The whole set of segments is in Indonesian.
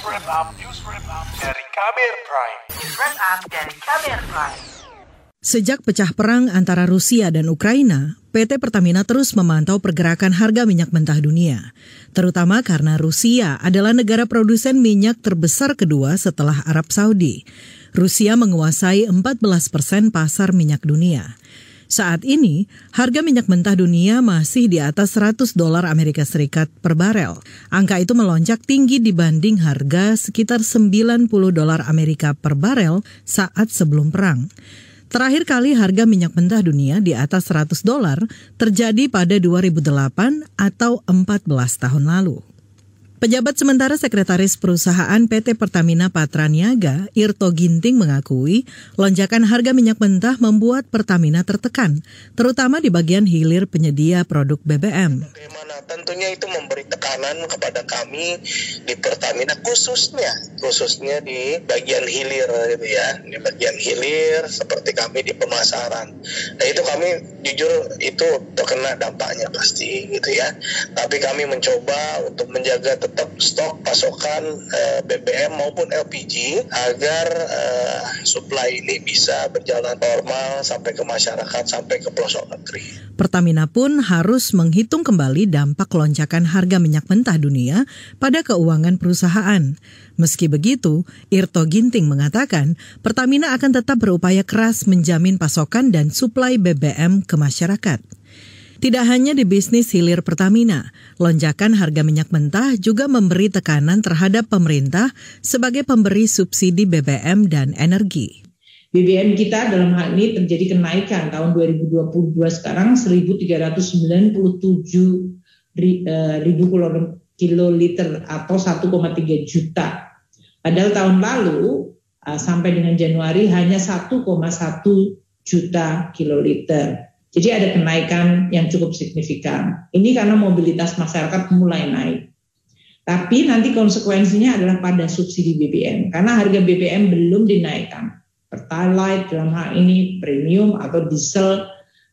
up, news up dari Kamer Prime. News Up dari Kamer Prime. Sejak pecah perang antara Rusia dan Ukraina, PT Pertamina terus memantau pergerakan harga minyak mentah dunia, terutama karena Rusia adalah negara produsen minyak terbesar kedua setelah Arab Saudi. Rusia menguasai 14 persen pasar minyak dunia. Saat ini, harga minyak mentah dunia masih di atas 100 dolar Amerika Serikat per barel. Angka itu melonjak tinggi dibanding harga sekitar 90 dolar Amerika per barel saat sebelum perang. Terakhir kali harga minyak mentah dunia di atas 100 dolar terjadi pada 2008 atau 14 tahun lalu. Pejabat sementara Sekretaris Perusahaan PT Pertamina Patraniaga, Irto Ginting mengakui lonjakan harga minyak mentah membuat Pertamina tertekan, terutama di bagian hilir penyedia produk BBM. Bagaimana? Tentunya itu memberi tekanan kepada kami di Pertamina khususnya khususnya di bagian hilir gitu ya. Di bagian hilir seperti kami di pemasaran. Nah itu kami jujur itu terkena dampaknya pasti gitu ya. Tapi kami mencoba untuk menjaga tetap stok pasokan eh, BBM maupun LPG agar eh, supply ini bisa berjalan normal sampai ke masyarakat sampai ke pelosok negeri. Pertamina pun harus menghitung kembali dampak lonjakan harga minyak mentah dunia pada keuangan perusahaan. Meski begitu, Irto Ginting mengatakan Pertamina akan tetap berupaya keras menjamin pasokan dan suplai BBM ke masyarakat. Tidak hanya di bisnis hilir Pertamina, lonjakan harga minyak mentah juga memberi tekanan terhadap pemerintah sebagai pemberi subsidi BBM dan energi. BBM kita dalam hal ini terjadi kenaikan tahun 2022 sekarang 1.397 eh, ribu kiloliter atau 1,3 juta. Padahal tahun lalu eh, sampai dengan Januari hanya 1,1 juta kiloliter. Jadi ada kenaikan yang cukup signifikan. Ini karena mobilitas masyarakat mulai naik. Tapi nanti konsekuensinya adalah pada subsidi BBM. Karena harga BBM belum dinaikkan. Pertalite dalam hal ini premium atau diesel.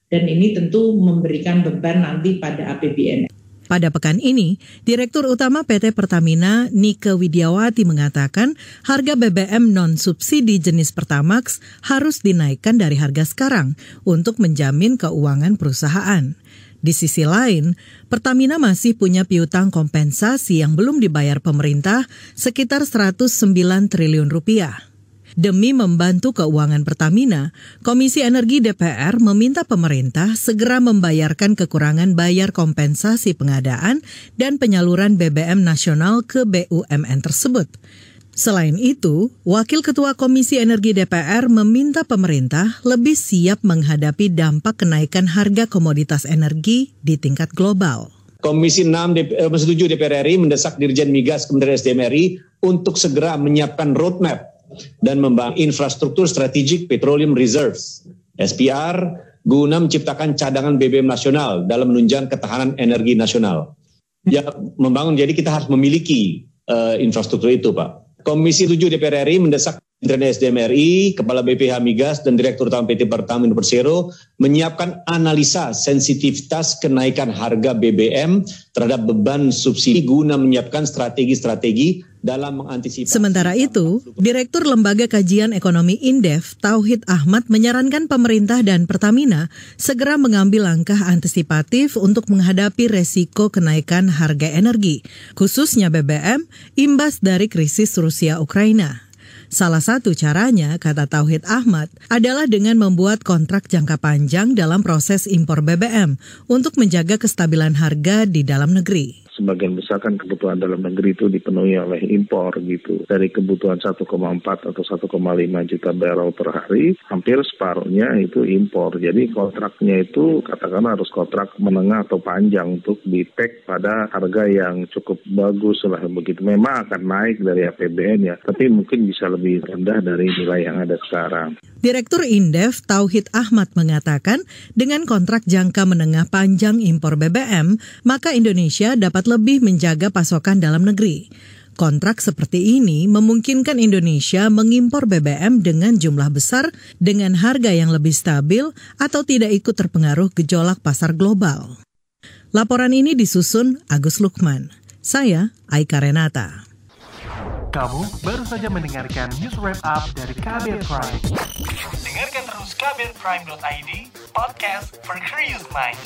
Dan ini tentu memberikan beban nanti pada APBN. Pada pekan ini, Direktur Utama PT Pertamina Nike Widiawati mengatakan harga BBM non-subsidi jenis Pertamax harus dinaikkan dari harga sekarang untuk menjamin keuangan perusahaan. Di sisi lain, Pertamina masih punya piutang kompensasi yang belum dibayar pemerintah sekitar 109 triliun rupiah. Demi membantu keuangan Pertamina, Komisi Energi DPR meminta pemerintah segera membayarkan kekurangan bayar kompensasi pengadaan dan penyaluran BBM nasional ke BUMN tersebut. Selain itu, Wakil Ketua Komisi Energi DPR meminta pemerintah lebih siap menghadapi dampak kenaikan harga komoditas energi di tingkat global. Komisi 6 DPR, DPR RI mendesak Dirjen Migas Kementerian SDM RI untuk segera menyiapkan roadmap dan membangun infrastruktur strategik petroleum reserves SPR guna menciptakan cadangan BBM nasional dalam menunjang ketahanan energi nasional. Ya, membangun jadi kita harus memiliki uh, infrastruktur itu, Pak. Komisi 7 DPR RI mendesak Kementerian SDM RI, Kepala BPH Migas, dan Direktur Utama PT Pertamina Persero menyiapkan analisa sensitivitas kenaikan harga BBM terhadap beban subsidi guna menyiapkan strategi-strategi dalam mengantisipasi. Sementara itu, Direktur Lembaga Kajian Ekonomi Indef, Tauhid Ahmad menyarankan pemerintah dan Pertamina segera mengambil langkah antisipatif untuk menghadapi resiko kenaikan harga energi, khususnya BBM, imbas dari krisis Rusia-Ukraina. Salah satu caranya, kata Tauhid Ahmad, adalah dengan membuat kontrak jangka panjang dalam proses impor BBM untuk menjaga kestabilan harga di dalam negeri sebagian besar kan kebutuhan dalam negeri itu dipenuhi oleh impor gitu. Dari kebutuhan 1,4 atau 1,5 juta barrel per hari, hampir separuhnya itu impor. Jadi kontraknya itu katakanlah harus kontrak menengah atau panjang untuk di pada harga yang cukup bagus lah begitu. Memang akan naik dari APBN ya, tapi mungkin bisa lebih rendah dari nilai yang ada sekarang. Direktur Indef Tauhid Ahmad mengatakan, dengan kontrak jangka menengah panjang impor BBM, maka Indonesia lebih menjaga pasokan dalam negeri. Kontrak seperti ini memungkinkan Indonesia mengimpor BBM dengan jumlah besar dengan harga yang lebih stabil atau tidak ikut terpengaruh gejolak pasar global. Laporan ini disusun Agus Lukman. Saya Aika Renata. Kamu baru saja mendengarkan news wrap up dari Kabel Prime. Dengarkan terus kbrprime.id, podcast for curious mind.